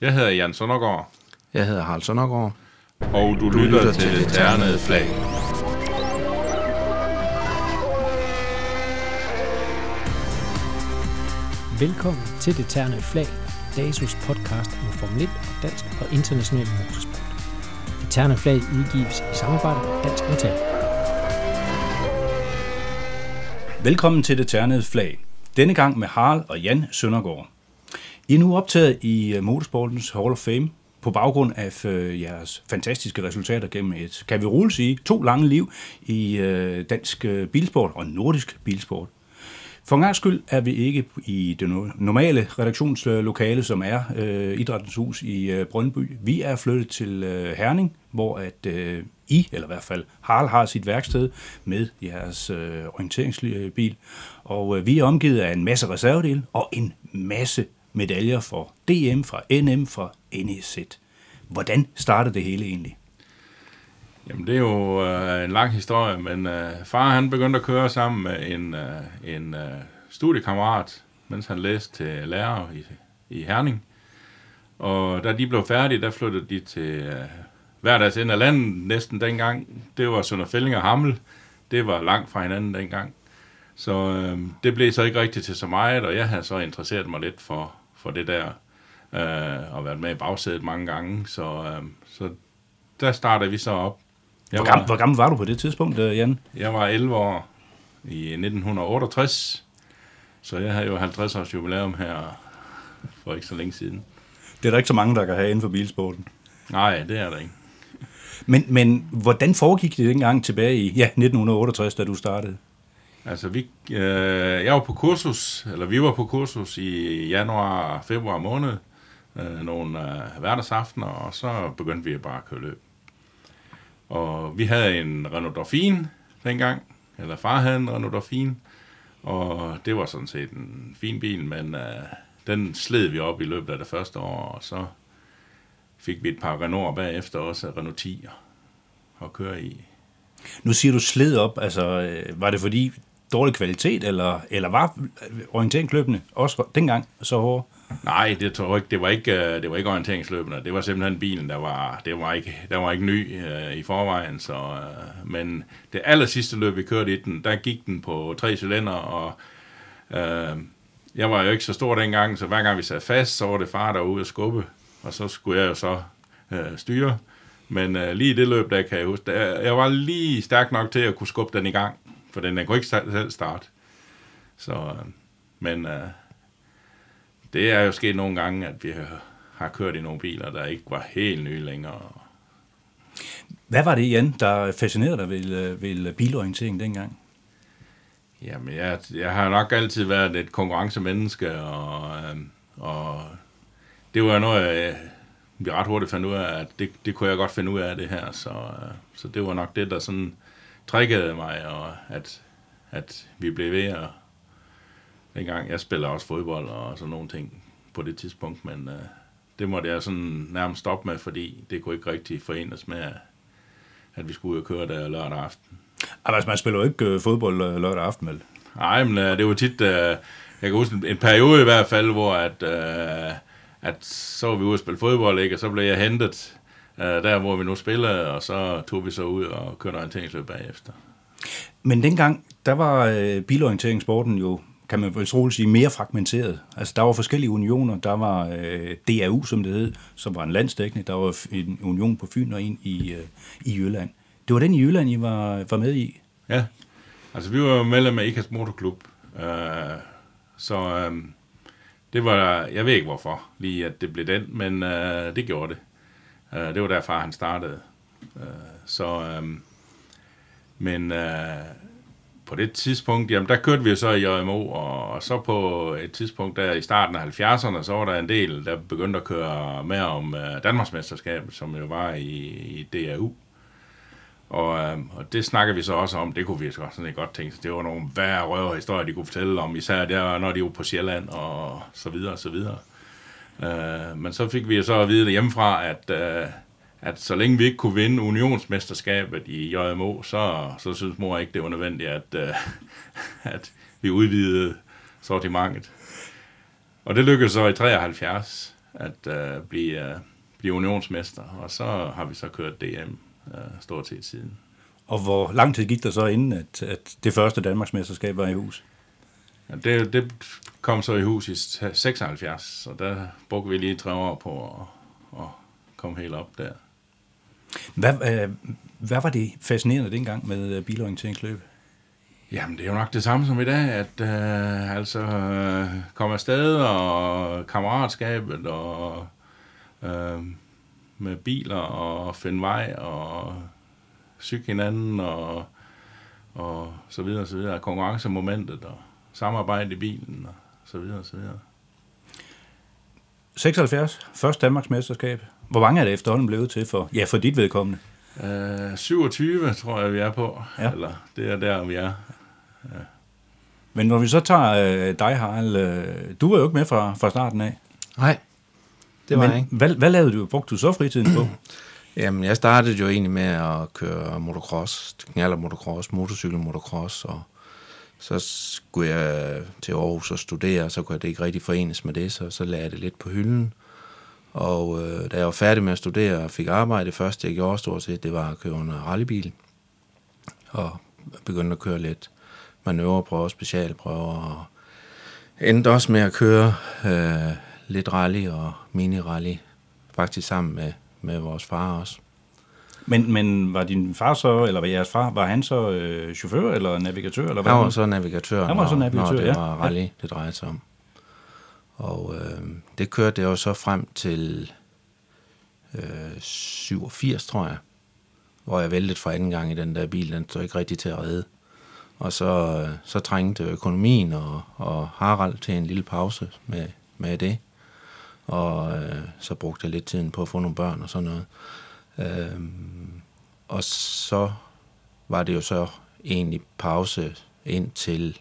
Jeg hedder Jan Søndergaard, Jeg hedder Harald Søndergaard. og du, du lytter, til det ternede flag. Velkommen til Det Terne Flag, DASUS podcast om Formel 1 og dansk og international motorsport. Det Terne Flag udgives i samarbejde med Dansk Metal. Velkommen til det ternede flag. Denne gang med Harald og Jan Søndergaard. I er nu optaget i øh, Motorsportens Hall of Fame på baggrund af øh, jeres fantastiske resultater gennem et, kan vi roligt sige, to lange liv i øh, dansk øh, bilsport og nordisk bilsport. For en gang skyld er vi ikke i det normale redaktionslokale, som er øh, Idrættens Hus i øh, Brøndby. Vi er flyttet til øh, Herning, hvor at øh, I, eller i hvert fald Harald, har sit værksted med jeres øh, orienteringsbil. Og øh, vi er omgivet af en masse reservedele og en masse medaljer for DM, fra NM, fra NEZ. Hvordan startede det hele egentlig? Jamen, det er jo øh, en lang historie, men øh, far han begyndte at køre sammen med en, øh, en øh, studiekammerat, mens han læste til lærer i, i Herning. Og da de blev færdige, der flyttede de til øh, hver deres ende af landet næsten dengang. Det var Sønderfælling og Hammel. Det var langt fra hinanden dengang. Så øh, det blev så ikke rigtigt til så meget, og jeg havde så interesseret mig lidt for, for det der, øh, og været med i bagsædet mange gange. Så, øh, så der startede vi så op. Jeg Hvor gammel, var, hvor gammel var du på det tidspunkt, øh, Jan? jeg var 11 år i 1968, så jeg havde jo 50 års jubilæum her for ikke så længe siden. Det er der ikke så mange, der kan have inden for bilsporten. Nej, det er der ikke. Men, men hvordan foregik det dengang tilbage i ja, 1968, da du startede? Altså, vi, øh, jeg var på kursus, eller vi var på kursus i januar og februar måned, øh, nogle øh, hverdagsaftener, og så begyndte vi bare at køre løb. Og vi havde en Renault Dauphine dengang, eller far havde en Renault Dauphine, og det var sådan set en fin bil, men øh, den sled vi op i løbet af det første år, og så fik vi et par Renault bagefter også, Renault 10'er, at køre i. Nu siger du sled op, altså øh, var det fordi dårlig kvalitet, eller, eller var orienteringsløbene også dengang så hårde? Nej, det tror jeg ikke. Det var ikke, øh, det var ikke orienteringsløbende. Det var simpelthen bilen, der var, det var ikke, der var ikke ny øh, i forvejen. Så, øh, men det aller sidste løb, vi kørte i den, der gik den på tre cylinder, og øh, jeg var jo ikke så stor dengang, så hver gang vi sad fast, så var det far, der var ude at skubbe, og så skulle jeg jo så øh, styre. Men øh, lige i det løb, der kan jeg huske, der, jeg var lige stærk nok til at kunne skubbe den i gang, for den, den kunne ikke selv starte. Så, øh, men... Øh, det er jo sket nogle gange, at vi har- kørt i nogle biler, der ikke var helt nye længere. Hvad var det, Jan, der fascinerede dig ved, øh, ved bilorientering dengang? Jamen, jeg, jeg har nok altid været et konkurrencemenneske, og, øhm, og det var noget, jeg, vi ret hurtigt fandt ud af, at det, det kunne jeg godt finde ud af det her, så, øh, så det var nok det, der sådan triggede mig, og at, at vi blev ved at dengang, jeg spiller også fodbold og sådan nogle ting på det tidspunkt, men øh, det måtte jeg sådan nærmest stoppe med, fordi det kunne ikke rigtig forenes med, at vi skulle ud og køre der lørdag aften. Altså, man spiller jo ikke øh, fodbold øh, lørdag aften, vel? Nej, men øh, det var tit, øh, jeg kan huske en, en periode i hvert fald, hvor at, øh, at så var vi ude og spille fodbold, ikke? og så blev jeg hentet der, hvor vi nu spillede, og så tog vi så ud og kørte orienteringsløb bagefter. Men dengang, der var øh, bilorienteringssporten jo, kan man vel roligt sige, mere fragmenteret. Altså, der var forskellige unioner. Der var øh, DAU, som det hed, som var en landsdækkende. Der var en union på Fyn og en i, øh, i Jylland. Det var den i Jylland, I var, var med i. Ja, altså vi var medlem af IKAS Motorklub, øh, så øh, det var, jeg ved ikke hvorfor lige, at det blev den, men øh, det gjorde det. Øh, det var derfra, han startede. Øh, så, øh, men øh, på det tidspunkt, jamen der kørte vi jo så i JMO, og, og så på et tidspunkt der i starten af 70'erne, så var der en del, der begyndte at køre med om øh, Danmarksmesterskabet, som jo var i, i DAU. Og, øh, og det snakker vi så også om, det kunne vi så sådan godt tænke så Det var nogle værre røver historier, de kunne fortælle om, især der, når de var på Sjælland og så videre og så videre. Øh, Øh, men så fik vi så at vide hjemmefra, at, øh, at så længe vi ikke kunne vinde unionsmesterskabet i JMO, så, så synes mor ikke, det var nødvendigt, at, øh, at vi udvidede sortimentet. Og det lykkedes så i 73, at øh, blive, øh, blive unionsmester, og så har vi så kørt DM øh, stort set siden. Og hvor lang tid gik der så inden, at, at det første Danmarksmesterskab var i hus? Det, det kom så i hus i 76, så der brugte vi lige tre år på at, at komme helt op der. Hvad, øh, hvad var det fascinerende dengang med øh, bilorienteringsløb? Jamen, det er jo nok det samme som i dag, at øh, altså øh, komme afsted og kammeratskabet og øh, med biler og finde vej og cykle hinanden og, og så videre og så videre. Konkurrencemomentet og samarbejde i bilen og så videre og så videre. 76, først Danmarks mesterskab. Hvor mange er det efterhånden blevet til for, ja, for dit vedkommende? Øh, 27 tror jeg, vi er på. Ja. Eller det er der, vi er. Men når vi så tager øh, dig, Harald, øh, du var jo ikke med fra, fra starten af. Nej, det var Men jeg ikke. Hvad, hvad lavede du? Brugte du så fritiden på? Jamen, jeg startede jo egentlig med at køre motocross, knaller motocross, motorcykel motocross, og så skulle jeg til Aarhus og studere, og så kunne det ikke rigtig forenes med det, så så lagde jeg det lidt på hylden. Og øh, da jeg var færdig med at studere og fik arbejde, det første jeg gjorde stort set, det var at køre en rallybil. Og begyndte at køre lidt manøvreprøver, specialprøver, og endte også med at køre øh, lidt rally og mini-rally, faktisk sammen med, med vores far også. Men, men var din far så, eller var jeres far, var han så øh, chauffør eller navigatør? Eller hvad? Han var så navigatør, Han var så når, navigatør, når det ja. var rally, det drejede sig om. Og øh, det kørte jeg jo så frem til øh, 87, tror jeg, hvor jeg væltede for anden gang i den der bil. Den stod ikke rigtig til at redde. Og så, øh, så trængte økonomien og, og Harald til en lille pause med, med det. Og øh, så brugte jeg lidt tiden på at få nogle børn og sådan noget. Øhm, og så var det jo så egentlig pause indtil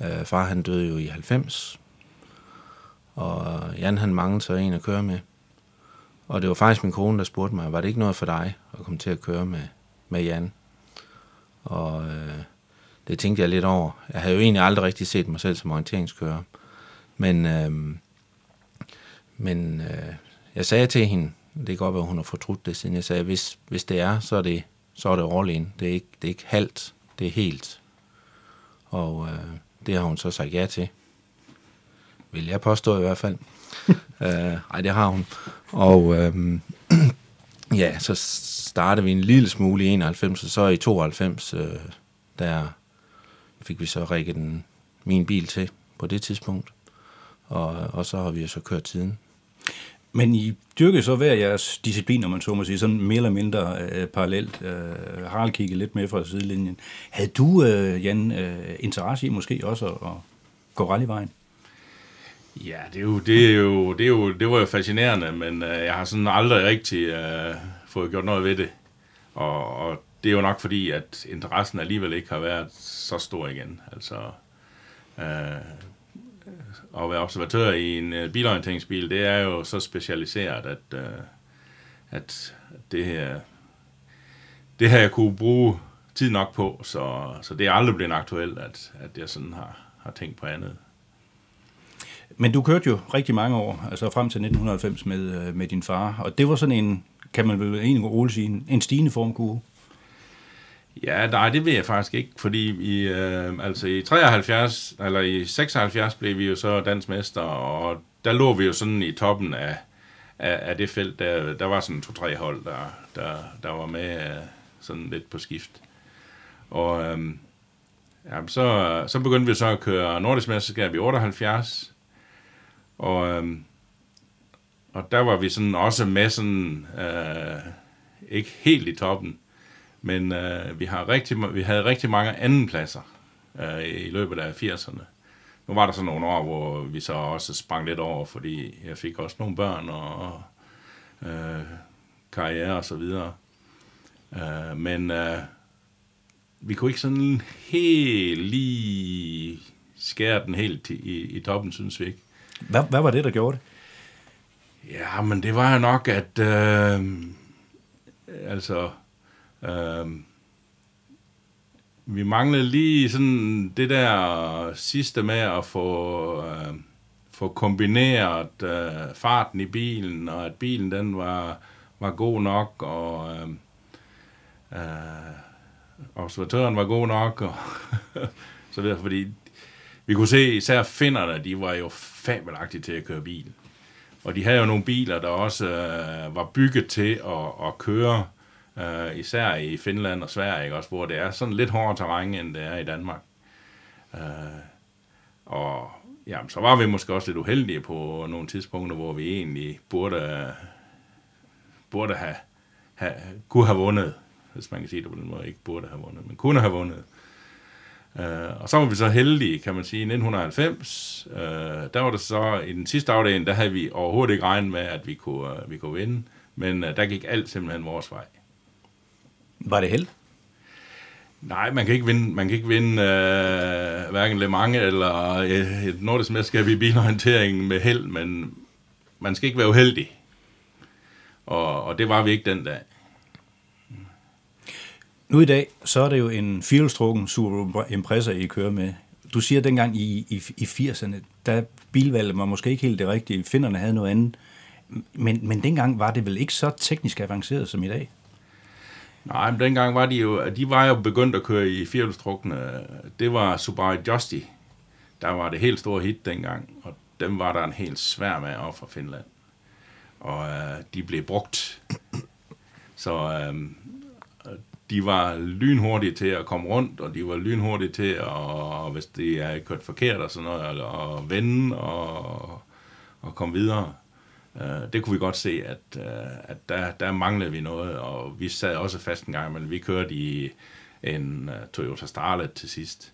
øh, far han døde jo i 90. Og Jan han manglede så en at køre med. Og det var faktisk min kone, der spurgte mig, var det ikke noget for dig at komme til at køre med, med Jan? Og øh, det tænkte jeg lidt over. Jeg havde jo egentlig aldrig rigtig set mig selv som orienteringskører. Men, øh, men øh, jeg sagde til hende, det kan godt være, at hun har fortrudt det, siden jeg sagde, hvis, hvis det er, så er det, så er det all in. Det er ikke, det er ikke halvt, det er helt. Og øh, det har hun så sagt ja til. Vil jeg påstå i hvert fald. øh, ej, det har hun. Og øh, ja, så startede vi en lille smule i 91, og så i 92, øh, der fik vi så rækket den, min bil til på det tidspunkt. Og, og så har vi jo så kørt tiden. Men I dyrkede så hver jeres disciplin, om man så må sige, sådan mere eller mindre øh, parallelt. Øh, Harald kiggede lidt med fra sidelinjen. Havde du, øh, Jan, øh, interesse i måske også at, at gå rallyvejen? Ja, det, er jo, det, er jo, det, er jo, det var jo fascinerende, men øh, jeg har sådan aldrig rigtig øh, fået gjort noget ved det. Og, og det er jo nok fordi, at interessen alligevel ikke har været så stor igen. Altså, øh, at være observatør i en øh, bilorienteringsbil, det er jo så specialiseret, at, øh, at det her, det her jeg kunne bruge tid nok på, så, så det er aldrig blevet aktuelt, at, at jeg sådan har, har tænkt på andet. Men du kørte jo rigtig mange år, altså frem til 1990 med, øh, med din far, og det var sådan en, kan man vel egentlig roligt sige, en, en stigende formkurve. Ja, nej, det ved jeg faktisk ikke, fordi i, øh, altså i 73, eller i 76 blev vi jo så dansmester, og der lå vi jo sådan i toppen af, af, af det felt, der, der var sådan to-tre hold, der, der, der var med øh, sådan lidt på skift. Og øh, ja, så, så begyndte vi så at køre nordisk mesterskab i 78, og, øh, og der var vi sådan også med sådan, øh, ikke helt i toppen, men øh, vi, har rigtig, vi havde rigtig mange andenpladser øh, i løbet af 80'erne. Nu var der så nogle år, hvor vi så også sprang lidt over, fordi jeg fik også nogle børn og øh, karriere og så videre. Øh, men øh, vi kunne ikke sådan helt lige skære den helt i, i, i toppen, synes vi ikke. Hvad, hvad var det, der gjorde det? Ja, men det var jo nok, at øh, altså øh, vi manglede lige sådan det der sidste med at få, øh, få kombineret øh, farten i bilen, og at bilen den var, var god nok, og øh, øh, observatøren var god nok, og så videre, fordi vi kunne se, især finnerne, de var jo fabelagtige til at køre bil. Og de havde jo nogle biler, der også øh, var bygget til at, at køre, øh, Øh, især i Finland og Sverige, ikke? Også, hvor det er sådan lidt hårdere terræn, end det er i Danmark. Øh, og jamen, så var vi måske også lidt uheldige på nogle tidspunkter, hvor vi egentlig burde, burde have, have, kunne have vundet, hvis man kan sige det på den måde, ikke burde have vundet, men kunne have vundet. Uh, og så var vi så heldige, kan man sige, i 1990. Uh, øh, der var det så, i den sidste afdeling, der havde vi overhovedet ikke regnet med, at vi kunne, uh, vi kunne vinde. Men uh, der gik alt simpelthen vores vej. Var det held? Nej, man kan ikke vinde, man kan ikke vinde uh, hverken Le Mans eller et, et nordisk mesterskab i bilorientering med held, men man skal ikke være uheldig. Og, og det var vi ikke den dag. Nu i dag, så er det jo en firehjulstrukken Subaru Impreza, I kører med. Du siger dengang i, i, i 80'erne, der bilvalget var måske ikke helt det rigtige. Finderne havde noget andet. Men, men dengang var det vel ikke så teknisk avanceret som i dag? Nej, men dengang var de jo, de var jo begyndt at køre i firehjulstrukne. Det var Subaru Justy. Der var det helt store hit dengang, og dem var der en helt svær med op fra Finland. Og øh, de blev brugt. Så øh, de var lynhurtige til at komme rundt, og de var lynhurtige til at, hvis de er kørt forkert og sådan noget, eller at vende og, og komme videre. Øh, det kunne vi godt se, at, øh, at der, der manglede vi noget, og vi sad også fast en gang, men vi kørte i en uh, Toyota Starlet til sidst.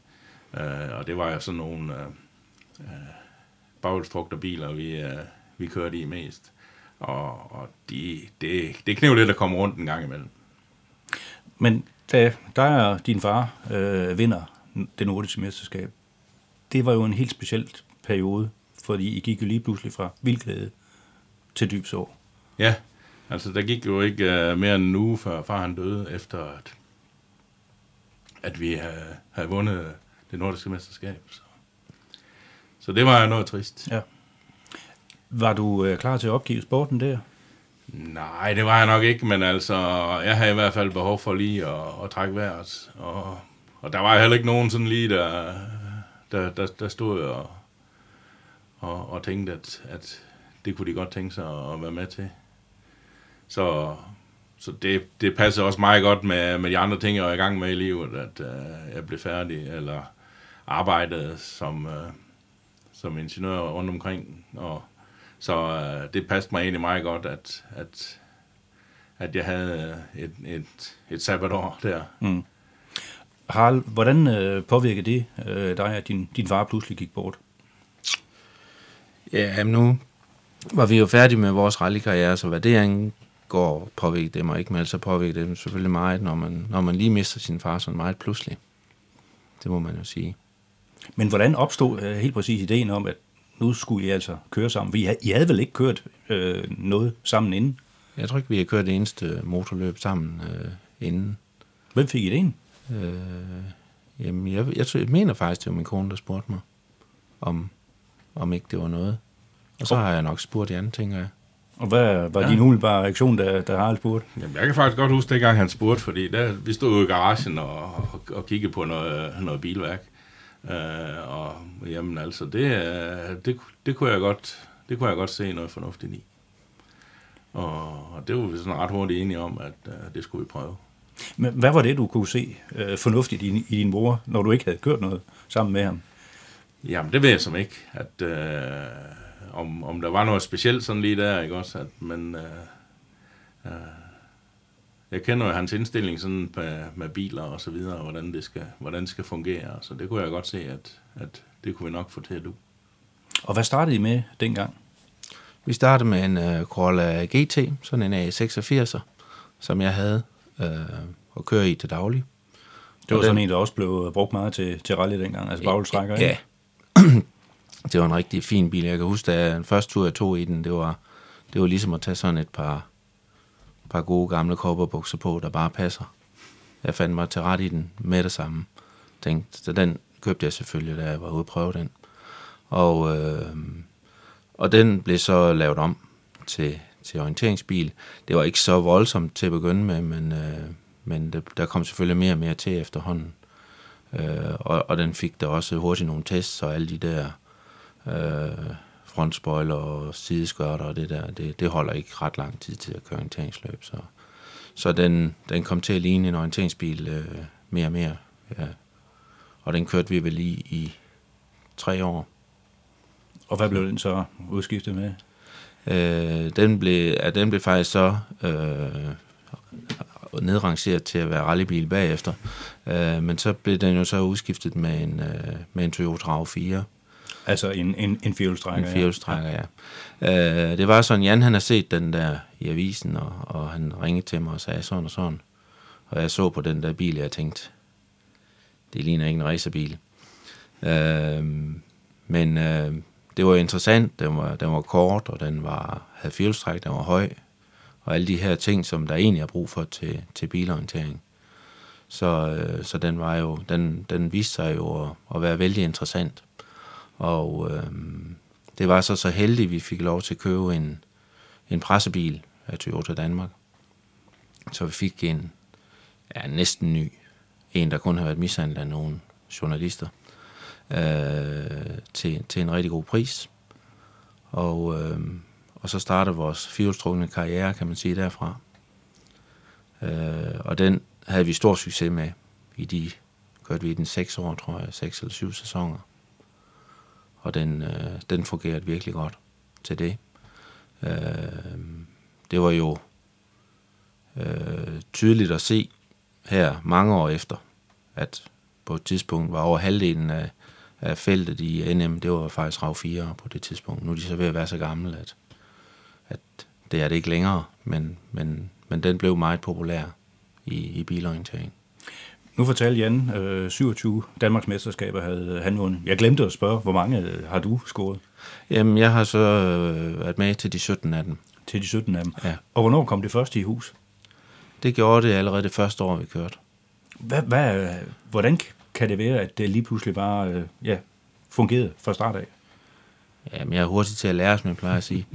Uh, og det var jo sådan nogle uh, uh, biler, vi, uh, vi kørte i mest. Og, og de, det, det knæv lidt at komme rundt en gang imellem. Men da dig og din far øh, vinder det nordiske mesterskab, det var jo en helt speciel periode, fordi I gik jo lige pludselig fra vildglæde til dyb sorg. Ja, altså der gik jo ikke uh, mere end en uge, før far han døde, efter at, at vi havde, havde vundet det nordiske mesterskab. Så, så det var noget trist. Ja. Var du øh, klar til at opgive sporten der? Nej, det var jeg nok ikke, men altså, jeg havde i hvert fald behov for lige at, at trække vejret. Og, og der var heller ikke nogen sådan lige, der, der, der, der stod og, og, og tænkte, at, at det kunne de godt tænke sig at være med til. Så, så det, det passer også meget godt med, med de andre ting, jeg er i gang med i livet, at uh, jeg blev færdig, eller arbejdede som, uh, som ingeniør rundt omkring, og så øh, det passede mig egentlig meget godt, at, at, at jeg havde et, et, et sabbatår der. Mm. Harald, hvordan øh, påvirkede det øh, dig, at din, din far pludselig gik bort? Ja, nu var vi jo færdige med vores rallykarriere, så hvad det angår, påvirkede det mig ikke, men altså påvirkede det selvfølgelig meget, når man, når man lige mister sin far sådan meget pludselig. Det må man jo sige. Men hvordan opstod øh, helt præcis ideen om, at nu skulle I altså køre sammen? I, I havde vel ikke kørt øh, noget sammen inden? Jeg tror ikke, vi har kørt det eneste motorløb sammen øh, inden. Hvem fik I det ind? Øh, jamen, jeg, jeg, jeg, jeg mener faktisk, det var min kone, der spurgte mig, om, om ikke det var noget. Og så har jeg nok spurgt Jan, tænker jeg. Og hvad var ja. din umiddelbare reaktion, da, da Harald spurgte? Jamen, jeg kan faktisk godt huske, dengang han spurgte, fordi der, vi stod jo i garagen og, og, og kiggede på noget, noget bilværk. Øh, og jamen altså, det, det, det, kunne jeg godt, det kunne jeg godt se noget fornuftigt i. Og, og det var vi sådan ret hurtigt enige om, at uh, det skulle vi prøve. Men hvad var det, du kunne se uh, fornuftigt i, i din mor, når du ikke havde kørt noget sammen med ham? Jamen, det ved jeg som ikke, at uh, om, om der var noget specielt sådan lige der, ikke også, at, men uh, uh, jeg kender jo hans indstilling sådan med, med biler og så videre, og hvordan det skal, hvordan det skal fungere, så det kunne jeg godt se, at, at det kunne vi nok få til at du. Og hvad startede I med dengang? Vi startede med en uh, Corolla GT, sådan en A86'er, som jeg havde uh, at køre i til daglig. Det var og sådan den, en, der også blev brugt meget til, til rally dengang, altså baghjulstrækker, Ja. det var en rigtig fin bil. Jeg kan huske, at den første tur, jeg tog i den, det var, det var ligesom at tage sådan et par par gode gamle kopperbukser på, der bare passer. Jeg fandt mig til ret i den med det samme. Tænkte, så den købte jeg selvfølgelig, da jeg var ude at prøve den. Og øh, og den blev så lavet om til, til orienteringsbil. Det var ikke så voldsomt til at begynde med, men, øh, men det, der kom selvfølgelig mere og mere til efterhånden. Øh, og, og den fik der også hurtigt nogle tests, og alle de der øh, frontspoiler og sideskørter og det der, det, det holder ikke ret lang tid til at køre orienteringsløb. Så, så den, den kom til at ligne en orienteringsbil øh, mere og mere. Ja. Og den kørte vi vel i i tre år. Og hvad blev den så udskiftet med? Øh, den, blev, ja, den blev faktisk så øh, nedrangeret til at være rallybil bagefter. Øh, men så blev den jo så udskiftet med en, øh, med en Toyota RAV4. Altså en, en, en fjolstrækker? En fjolstrækker, ja. ja. Øh, det var sådan, Jan han har set den der i avisen, og, og han ringede til mig og sagde sådan og sådan. Og jeg så på den der bil, og jeg tænkte, det ligner ikke en racerbil. Øh, men øh, det var interessant, den var, den var kort, og den var, havde fjolstræk, den var høj, og alle de her ting, som der egentlig er brug for til, til bilorientering. Så, øh, så den var jo, den, den viste sig jo at, at være vældig interessant. Og øh, det var så så heldigt, at vi fik lov til at købe en, en pressebil af Toyota Danmark. Så vi fik en ja, næsten ny, en der kun har været mishandlet af nogle journalister, øh, til, til en rigtig god pris. Og, øh, og så startede vores firehjulstrukne karriere, kan man sige, derfra. Øh, og den havde vi stor succes med. I de kørte vi i den seks år, tror jeg, seks eller syv sæsoner. Og den, øh, den fungerede virkelig godt til det. Øh, det var jo øh, tydeligt at se her mange år efter, at på et tidspunkt var over halvdelen af, af feltet i NM, det var faktisk RAV 4 på det tidspunkt. Nu er de så ved at være så gamle, at, at det er det ikke længere, men, men, men den blev meget populær i, i bilorientering. Nu fortalte Jan, øh, 27 Danmarks mesterskaber havde han vundet. Jeg glemte at spørge, hvor mange øh, har du scoret? Jamen, jeg har så øh, været med til de 17 af dem. Til de 17 af dem? Ja. Og hvornår kom det første i hus? Det gjorde det allerede det første år, vi kørte. Hvad, hvad, hvordan kan det være, at det lige pludselig bare øh, ja, fungerede fra start af? Jamen, jeg er hurtig til at lære, som jeg plejer at sige.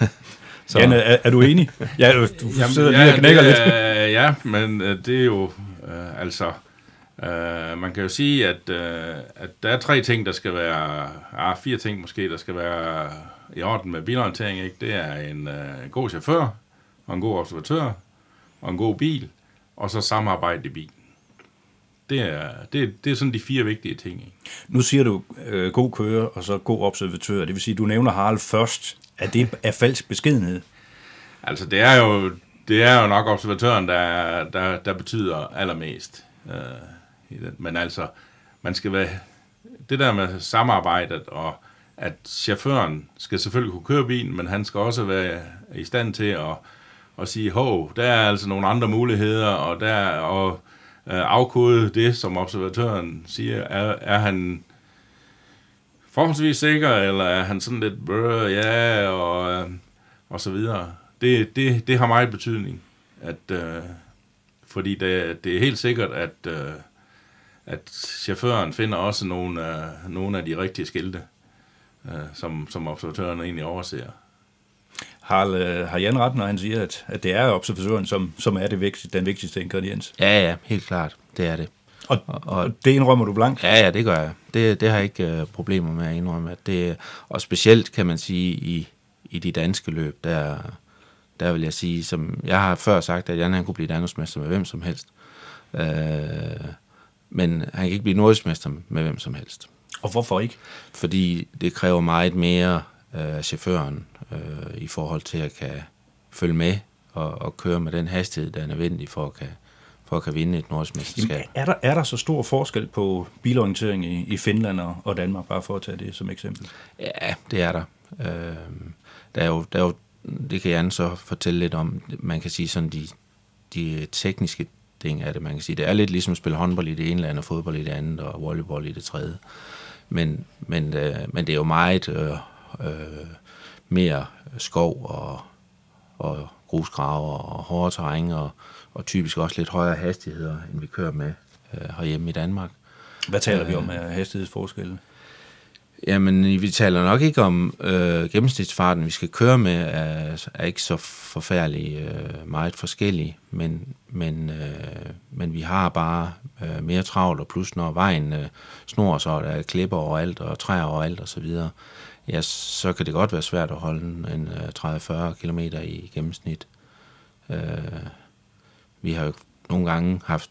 så. Jan, er, er du enig? Ja, du Jamen, sidder ja, lige og knækker det, lidt. Ja, men øh, det er jo øh, altså... Øh, man kan jo sige, at, øh, at der er tre ting, der skal være... Ah, fire ting måske, der skal være i orden med bilorientering. Ikke? Det er en øh, god chauffør, og en god observatør, og en god bil, og så samarbejde i bilen. Det er, det, det er sådan de fire vigtige ting. Ikke? Nu siger du øh, god kører, og så god observatør. Det vil sige, du nævner Harald først. Er det er falsk beskedenhed? Altså, det er jo, det er jo nok observatøren, der, der, der betyder allermest. Øh, men altså, man skal være... Det der med samarbejdet, og at chaufføren skal selvfølgelig kunne køre bilen, men han skal også være i stand til at, at sige, hov, der er altså nogle andre muligheder, og der og øh, afkode det, som observatøren siger. Er, er han forholdsvis sikker, eller er han sådan lidt, ja, og, øh, og så videre. Det, det, det har meget betydning, at, øh, fordi det, det er helt sikkert, at, øh, at chaufføren finder også nogle, øh, nogle af de rigtige skilte, øh, som, som observatøren egentlig overser. Har, øh, har Jan ret, når han siger, at, at det er observatøren, som, som er det vigtigste, den vigtigste ingrediens? Ja, ja, helt klart. Det er det. Og, og, og det indrømmer du blankt? Ja, ja, det gør jeg. Det, det har jeg ikke uh, problemer med at indrømme. At det, og specielt kan man sige, i, i de danske løb, der, der vil jeg sige, som jeg har før sagt, at Jan han kunne blive danmarksmester med hvem som helst. Uh, men han kan ikke blive nordiskmester med hvem som helst. Og hvorfor ikke? Fordi det kræver meget mere af uh, chaufføren uh, i forhold til at kan følge med og, og køre med den hastighed, der er nødvendig for at kan, for at kan vinde et nordisk mesterskab. Jamen, er, der, er der så stor forskel på bilorientering i, i Finland og, og Danmark, bare for at tage det som eksempel? Ja, det er der. Øh, der, er jo, der er jo, det kan Jan så fortælle lidt om, man kan sige sådan de, de tekniske ting af det, man kan sige. Det er lidt ligesom at spille håndbold i det ene land, og fodbold i det andet, og volleyball i det tredje. Men, men, øh, men det er jo meget øh, øh, mere skov og, og grusgraver og hårde terræn og, og typisk også lidt højere hastigheder, end vi kører med øh, herhjemme i Danmark. Hvad taler øh, vi om af hastighedsforskelle? Jamen, vi taler nok ikke om øh, gennemsnitsfarten, vi skal køre med, er, er ikke så forfærdelig øh, meget forskellig, men, men, øh, men vi har bare øh, mere travlt, og plus når vejen øh, snor og der er klipper overalt, og træer overalt og så videre, ja, så kan det godt være svært at holde en øh, 30-40 km i gennemsnit. Øh, vi har jo nogle gange haft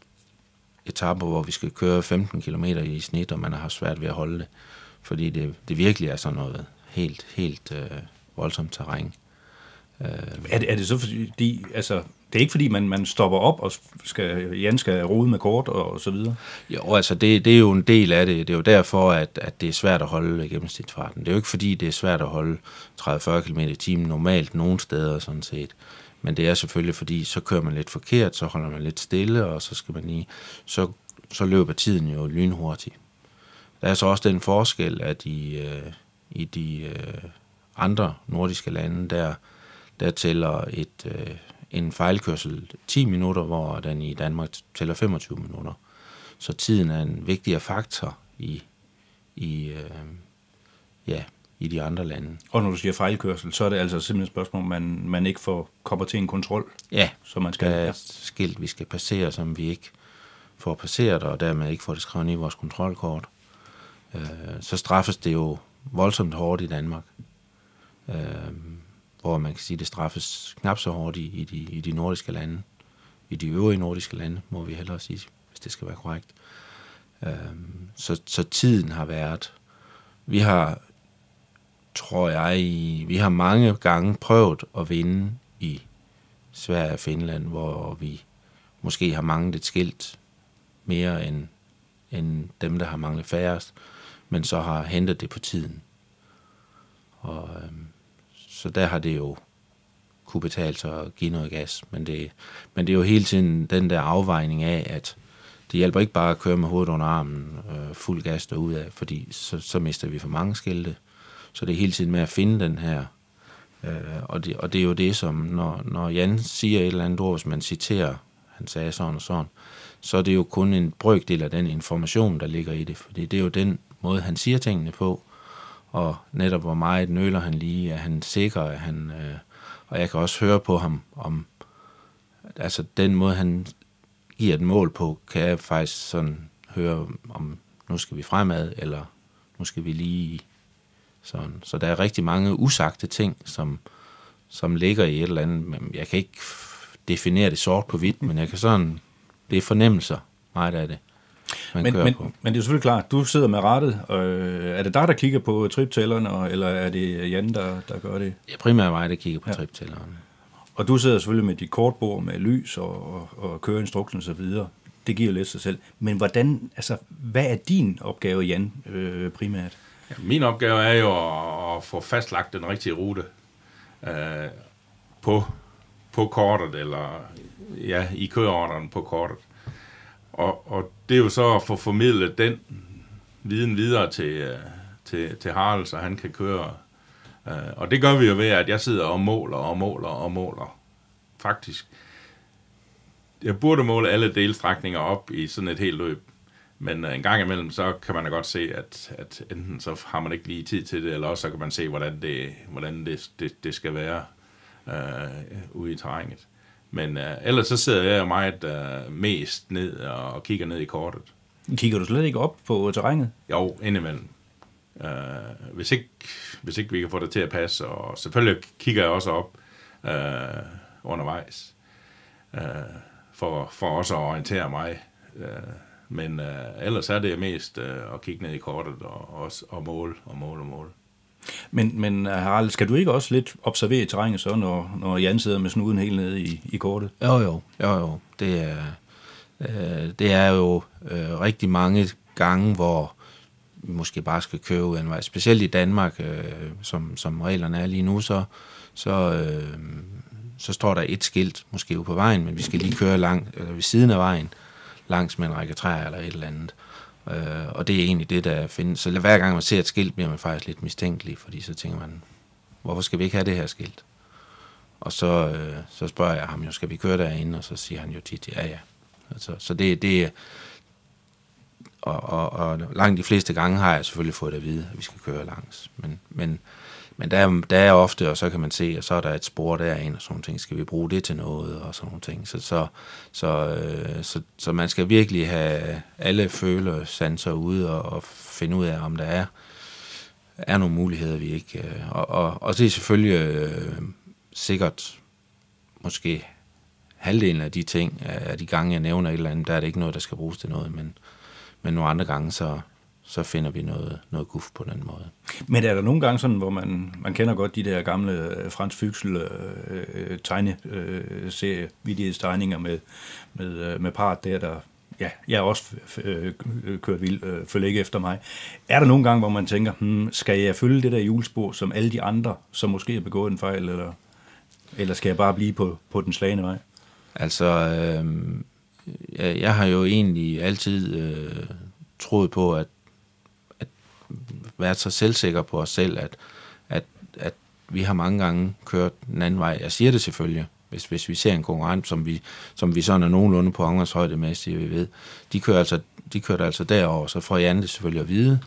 etaper, hvor vi skal køre 15 km i snit, og man har haft svært ved at holde det fordi det, det virkelig er sådan noget helt, helt øh, voldsomt terræn. Øh. Er, det, er det så fordi, altså, det er ikke fordi, man, man stopper op, og skal, Jan skal rode med kort og, og så videre? Jo, altså det, det er jo en del af det. Det er jo derfor, at, at det er svært at holde gennemsnitsfarten. Det er jo ikke fordi, det er svært at holde 30-40 km i timen normalt nogle steder sådan set. Men det er selvfølgelig fordi, så kører man lidt forkert, så holder man lidt stille, og så skal man lige, så, så løber tiden jo lynhurtigt. Der er så også den forskel, at i, øh, i de øh, andre nordiske lande, der, der tæller et, øh, en fejlkørsel 10 minutter, hvor den i Danmark tæller 25 minutter. Så tiden er en vigtigere faktor i, i, øh, ja, i de andre lande. Og når du siger fejlkørsel, så er det altså simpelthen et spørgsmål, man, man ikke får kommer til en kontrol? Ja, så man skal, der er et skilt, vi skal passere, som vi ikke får passeret, og dermed ikke får det skrevet i vores kontrolkort øh, så straffes det jo voldsomt hårdt i Danmark. Øh, hvor man kan sige, det straffes knap så hårdt i, i, de, i de nordiske lande. I de øvrige nordiske lande, må vi hellere sige, hvis det skal være korrekt. Øh, så, så tiden har været... Vi har, tror jeg, i, vi har mange gange prøvet at vinde i Sverige og Finland, hvor vi måske har manglet et skilt mere end, end dem, der har manglet færrest men så har hentet det på tiden. Og, øh, så der har det jo kunne betale sig at give noget gas. Men det, men det er jo hele tiden den der afvejning af, at det hjælper ikke bare at køre med hovedet under armen øh, fuld gas af, fordi så, så mister vi for mange skilte. Så det er hele tiden med at finde den her. Øh, og, det, og det er jo det, som når, når Jan siger et eller andet ord, hvis man citerer, han sagde sådan og sådan, så er det jo kun en brøkdel af den information, der ligger i det. Fordi det er jo den måde, han siger tingene på, og netop hvor meget nøler han lige, er han sikker, at han, øh, og jeg kan også høre på ham om, altså den måde, han giver et mål på, kan jeg faktisk sådan høre om, nu skal vi fremad, eller nu skal vi lige sådan. Så der er rigtig mange usagte ting, som, som ligger i et eller andet, men jeg kan ikke definere det sort på hvidt, men jeg kan sådan, det er fornemmelser, meget af det man men, men, på. Men det er selvfølgelig klart, du sidder med rettet. Øh, er det dig, der kigger på triptælleren, eller er det Jan, der, der gør det? Ja, primært mig, der kigger på ja. triptælleren. Og du sidder selvfølgelig med dit kortbord med lys og, og, og køreinstruktion og så videre. Det giver lidt sig selv. Men hvordan, altså, hvad er din opgave, Jan, øh, primært? Ja, min opgave er jo at, at få fastlagt den rigtige rute øh, på, på kortet, eller ja, i køreorderen på kortet. Og, og det er jo så at få formidlet den viden videre til, øh, til, til Harald, så han kan køre. Øh, og det gør vi jo ved, at jeg sidder og måler og måler og måler. Faktisk. Jeg burde måle alle delstrækninger op i sådan et helt løb. Men øh, en gang imellem, så kan man da godt se, at, at enten så har man ikke lige tid til det, eller også så kan man se, hvordan det, hvordan det, det, det skal være øh, ude i terrænet. Men uh, ellers så sidder jeg meget uh, mest ned og kigger ned i kortet. Kigger du slet ikke op på terrænet? Jo, indimellem. Uh, hvis, ikke, hvis ikke vi kan få det til at passe, og selvfølgelig kigger jeg også op uh, undervejs, uh, for, for også at orientere mig. Uh, men uh, ellers er det mest uh, at kigge ned i kortet og, og, og måle og måle og måle. Men, men øh, Harald, skal du ikke også lidt observere terrænet så, når, når Jan sidder med snuden helt nede i, i kortet? Jo, jo, jo, jo. Det er, øh, det er jo øh, rigtig mange gange, hvor vi måske bare skal køre en vej. Specielt i Danmark, øh, som, som reglerne er lige nu, så, så, øh, så står der et skilt måske ude på vejen, men vi skal lige køre langt, eller ved siden af vejen, langs med en række træer eller et eller andet. Øh, Øh, og det er egentlig det, der findes. Så hver gang man ser et skilt, bliver man faktisk lidt mistænkelig, fordi så tænker man, hvorfor skal vi ikke have det her skilt? Og så, øh, så spørger jeg ham jo, skal vi køre derinde? Og så siger han jo tit, ja ja. Altså, så det, det og, og, og langt de fleste gange har jeg selvfølgelig fået at vide, at vi skal køre langs. Men, men, men der, er, der er ofte, og så kan man se, og så er der et spor derinde, og sådan nogle ting. Skal vi bruge det til noget, og sådan nogle ting. Så, så, så, øh, så, så man skal virkelig have alle følesanser ude og, og finde ud af, om der er, er nogle muligheder, vi ikke... Øh, og, og, og det er selvfølgelig øh, sikkert måske halvdelen af de ting, af de gange, jeg nævner et eller andet, der er det ikke noget, der skal bruges til noget, men, men nogle andre gange, så, så finder vi noget, noget guf på den måde. Men er der nogle gange sådan, hvor man, man kender godt de der gamle øh, Frans Fyksel øh, øh, tegneserie, øh, tegninger med, med, øh, med part der, der ja, jeg er også øh, kørt vild, øh, følger ikke efter mig. Er der nogle gange, hvor man tænker, hmm, skal jeg følge det der julespor som alle de andre, som måske har begået en fejl, eller, eller skal jeg bare blive på, på den slagende vej? Altså, øh, jeg, jeg har jo egentlig altid øh, troet på, at været så selvsikker på os selv, at, at, at vi har mange gange kørt den anden vej. Jeg siger det selvfølgelig, hvis, hvis vi ser en konkurrent, som vi, som vi sådan er nogenlunde på Angers højde med, siger vi ved, de kører altså, de kører altså derover, så får Jan det selvfølgelig at vide,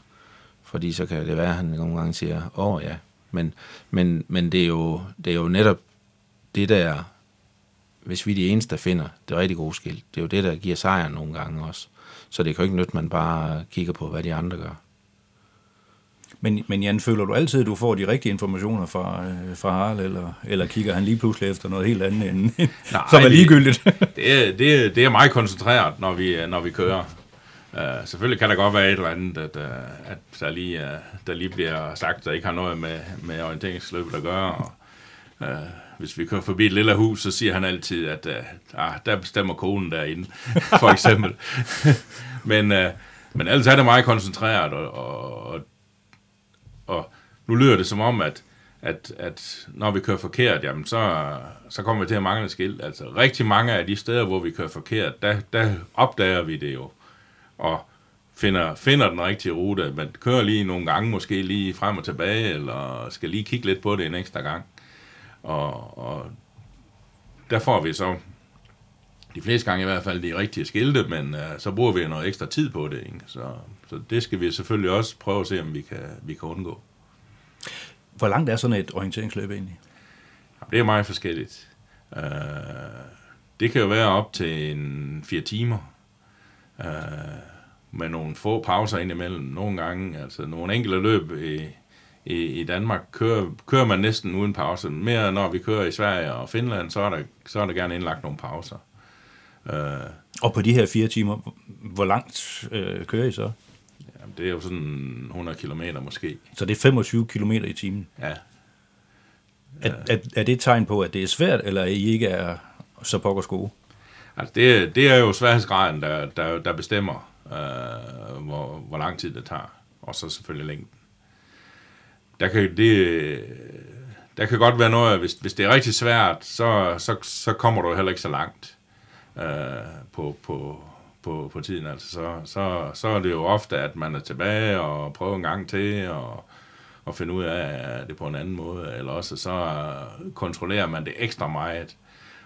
fordi så kan det være, at han nogle gange siger, åh oh, ja, men, men, men det, er jo, det er jo netop det der hvis vi er de eneste, der finder det rigtig gode skilt. Det er jo det, der giver sejren nogle gange også. Så det kan jo ikke nytte, man bare kigger på, hvad de andre gør. Men, men Jan, føler du altid, at du får de rigtige informationer fra, øh, fra Harald, eller, eller kigger han lige pludselig efter noget helt andet, end, Nej, som er ligegyldigt? det, er, det, er, det er meget koncentreret, når vi, når vi kører. Uh, selvfølgelig kan der godt være et eller andet, at, uh, at der, lige, uh, der lige bliver sagt, der ikke har noget med, med orienteringsløbet at gøre. Og, uh, hvis vi kører forbi et lille hus, så siger han altid, at uh, ah, der bestemmer konen derinde, for eksempel. men, uh, men ellers er det meget koncentreret, og, og, og nu lyder det som om, at, at, at når vi kører forkert, jamen så, så kommer vi til at mangle skilt. Altså rigtig mange af de steder, hvor vi kører forkert, der, der opdager vi det jo. Og finder, finder den rigtige rute. Man kører lige nogle gange, måske lige frem og tilbage, eller skal lige kigge lidt på det en ekstra gang. Og, og der får vi så de fleste gange i hvert fald de rigtige skilte, men uh, så bruger vi noget ekstra tid på det. Ikke? Så, så det skal vi selvfølgelig også prøve at se, om vi kan, vi kan undgå. Hvor langt er sådan et orienteringsløb egentlig? Det er meget forskelligt. Uh, det kan jo være op til en fire timer, uh, med nogle få pauser indimellem. Nogle gange, altså nogle enkelte løb i, i, i Danmark kører, kører man næsten uden pause. Mere når vi kører i Sverige og Finland, så er der, så er der gerne indlagt nogle pauser. Uh, og på de her fire timer, hvor langt øh, kører I så? Jamen, det er jo sådan 100 km måske. Så det er 25 km i timen? Ja. Er, er, er det et tegn på, at det er svært, eller at I ikke er så pokkers gode? Altså, det, det er jo sværhedsgraden, der, der, der bestemmer, øh, hvor, hvor lang tid det tager. Og så selvfølgelig længden der kan, det, der kan godt være noget, hvis, hvis det er rigtig svært, så, så, så kommer du heller ikke så langt øh, på, på, på, på tiden. Altså, så, så, så er det jo ofte, at man er tilbage og prøver en gang til, og, og finde ud af det på en anden måde, eller også så kontrollerer man det ekstra meget.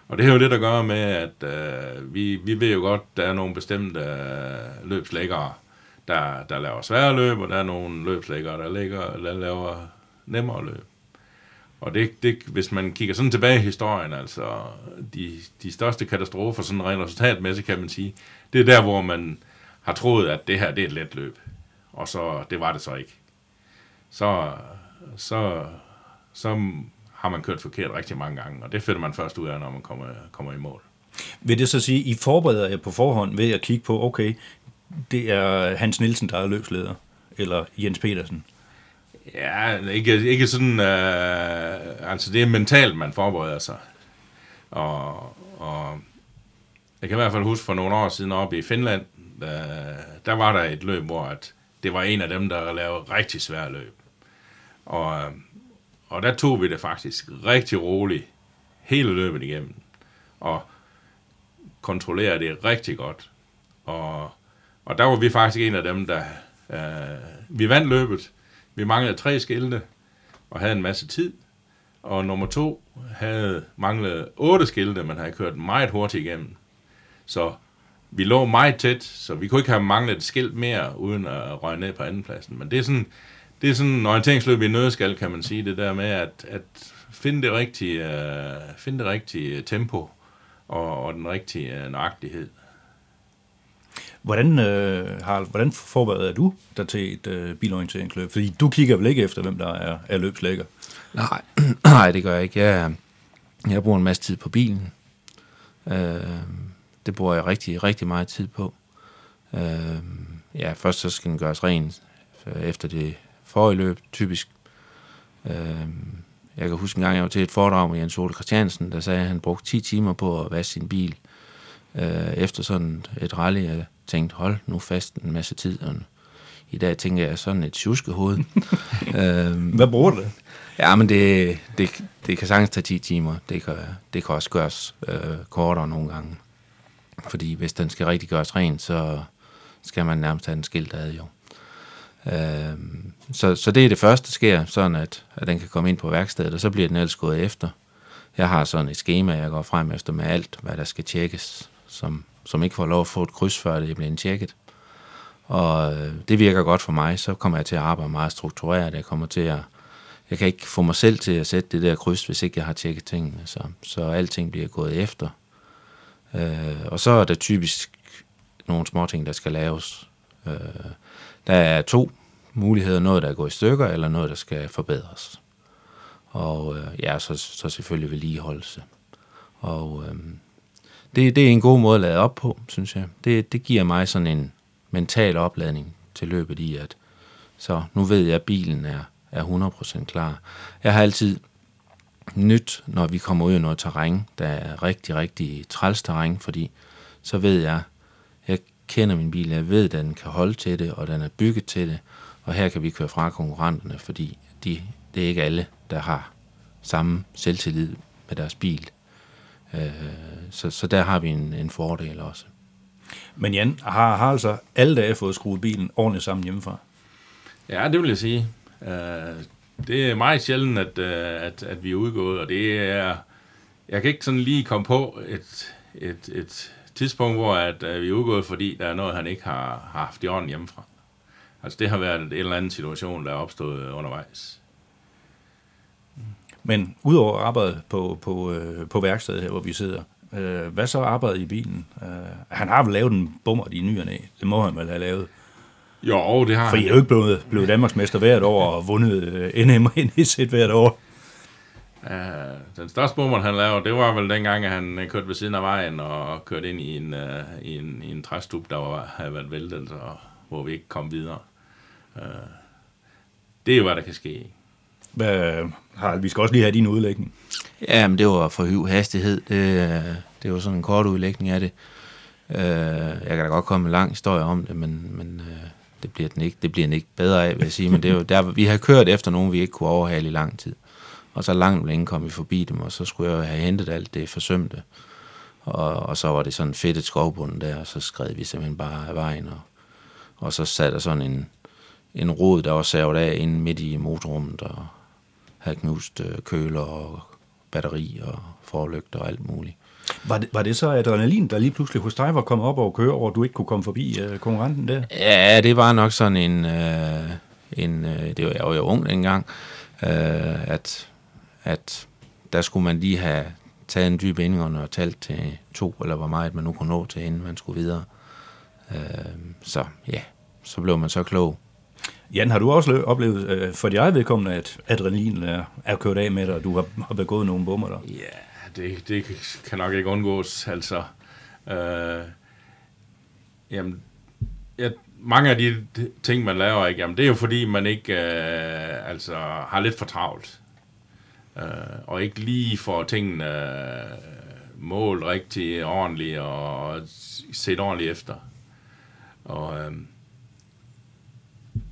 Og det er jo det, der gør med, at øh, vi, vi ved jo godt, der er nogle bestemte øh, løbslæggere, der, der laver svære løb, og der er nogle løbslæggere, der, ligger, der laver nemmere løb. Og det, det, hvis man kigger sådan tilbage i historien, altså de, de største katastrofer, sådan rent resultatmæssigt kan man sige, det er der, hvor man har troet, at det her det er et let løb. Og så, det var det så ikke. Så, så, så har man kørt forkert rigtig mange gange, og det finder man først ud af, når man kommer, kommer i mål. Vil det så sige, at I forbereder jer på forhånd ved at kigge på, okay, det er Hans Nielsen, der er løbsleder, eller Jens Petersen? Ja, ikke, ikke sådan... Øh, altså, det er mentalt, man forbereder sig. Og, og jeg kan i hvert fald huske for nogle år siden oppe i Finland, øh, der var der et løb, hvor at det var en af dem, der lavede rigtig svære løb. Og, øh, og der tog vi det faktisk rigtig roligt hele løbet igennem. Og kontrollerede det rigtig godt. Og og der var vi faktisk en af dem, der... Øh, vi vandt løbet. Vi manglede tre skilte og havde en masse tid. Og nummer to havde manglet otte skilte, men havde kørt meget hurtigt igennem. Så vi lå meget tæt, så vi kunne ikke have manglet et skilt mere, uden at røge ned på andenpladsen. Men det er sådan, det er sådan en orienteringsløb i nødskal, kan man sige, det der med at, at finde det rigtige, uh, finde det rigtige tempo og, og den rigtige uh, nøjagtighed. Hvordan, øh, Harald, hvordan forbereder du dig til et øh, bilorienteringsløb? Fordi du kigger vel ikke efter, hvem der er, er løbslægger? Nej, nej, det gør jeg ikke. Jeg, jeg bruger en masse tid på bilen. Øh, det bruger jeg rigtig, rigtig meget tid på. Øh, ja, først så skal den gøres ren øh, efter det forrige løb, typisk. Øh, jeg kan huske en gang, jeg var til et foredrag med Jens Ole Christiansen, der sagde, at han brugte 10 timer på at vaske sin bil øh, efter sådan et rally. Jeg tænkte, hold nu fast en masse tid. Og I dag tænker jeg sådan et tjuskehoved. øh, Hvad bruger du det? Ja, men det, det, det kan sagtens tage 10 timer. Det kan, det kan også gøres øh, kortere nogle gange. Fordi hvis den skal rigtig gøres ren, så skal man nærmest have en skilt ad jo. Øh, så, så det er det første, der sker, sådan at, at den kan komme ind på værkstedet, og så bliver den ellers gået efter. Jeg har sådan et schema, jeg går frem efter med alt, hvad der skal tjekkes, som, som ikke får lov at få et kryds, før det bliver tjekket. Og øh, det virker godt for mig, så kommer jeg til at arbejde meget struktureret. Jeg kommer til at, jeg kan ikke få mig selv til at sætte det der kryds, hvis ikke jeg har tjekket tingene. Så, så alting bliver gået efter. Øh, og så er der typisk nogle små ting, der skal laves. Øh, der er to muligheder. Noget, der er gået i stykker, eller noget, der skal forbedres. Og øh, ja, så, så selvfølgelig vedligeholdelse. Og øh, det, det er en god måde at lade op på, synes jeg. Det, det giver mig sådan en mental opladning til løbet i, at så nu ved jeg, at bilen er, er 100% klar. Jeg har altid nyt, når vi kommer ud i noget terræn, der er rigtig, rigtig træls terræn, fordi så ved jeg, jeg kender min bil, jeg ved, at den kan holde til det, og den er bygget til det, og her kan vi køre fra konkurrenterne, fordi de, det er ikke alle, der har samme selvtillid med deres bil. Øh, så, så der har vi en, en fordel også. Men Jan, har, har altså alle dage fået skruet bilen ordentligt sammen hjemmefra? Ja, det vil jeg sige. Det er meget sjældent, at, øh, at, at vi er udgået, og det er... Jeg kan ikke sådan lige komme på et, et, et tidspunkt, hvor at, at vi er udgået, fordi der er noget, han ikke har, har haft i orden hjemmefra. Altså, det har været en eller anden situation, der er opstået undervejs. Men udover arbejdet på, på, øh, på værkstedet her, hvor vi sidder, øh, hvad så arbejdet i bilen? Øh, han har vel lavet en bummer i ny Det må han vel have lavet. Jo, det har For I er jo ikke blevet, blevet Danmarksmester hvert år og vundet øh, NM og NEC hvert år. Uh, den største bummer, han lavede, det var vel dengang, at han kørte ved siden af vejen og kørte ind i en, uh, i en, i en træstup, der var, havde været væltet, og, hvor vi ikke kom videre. Uh, det er jo, hvad der kan ske. Hvad, Harald, vi skal også lige have din udlægning. Ja, men det var for hyv hastighed. Det, det var sådan en kort udlægning af det. Jeg kan da godt komme en lang historie om det, men, men det bliver den ikke, det bliver den ikke bedre af, vil jeg sige. Men det er jo der, vi har kørt efter nogen, vi ikke kunne overhale i lang tid. Og så langt længe kom vi forbi dem, og så skulle jeg have hentet alt det forsømte. Og, og så var det sådan fedt et skovbund der, og så skred vi simpelthen bare af vejen. Og, og så sad der sådan en, en rod, der var savet af inde midt i motorrummet, og havde knust øh, køler og batteri og forlygter og alt muligt. Var det, var det så adrenalin, der lige pludselig hos dig var kommet op og køre, og du ikke kunne komme forbi uh, konkurrenten der? Ja, det var nok sådan en... Uh, en uh, det var, jeg var jo ung dengang, uh, at, at der skulle man lige have taget en dyb indgang og talt til to, eller hvor meget man nu kunne nå til, inden man skulle videre. Uh, så ja, så blev man så klog. Jan, har du også oplevet øh, for dit eget vedkommende, at adrenalin er, er kørt af med dig, og du har, har begået nogle bummer der? Ja, det, det kan nok ikke undgås. Altså, øh, jamen, ja, mange af de ting, man laver, ikke, jamen, det er jo fordi, man ikke øh, altså, har lidt for travlt. Øh, og ikke lige får tingene øh, målt rigtigt, ordentligt og set ordentligt efter. Og, øh,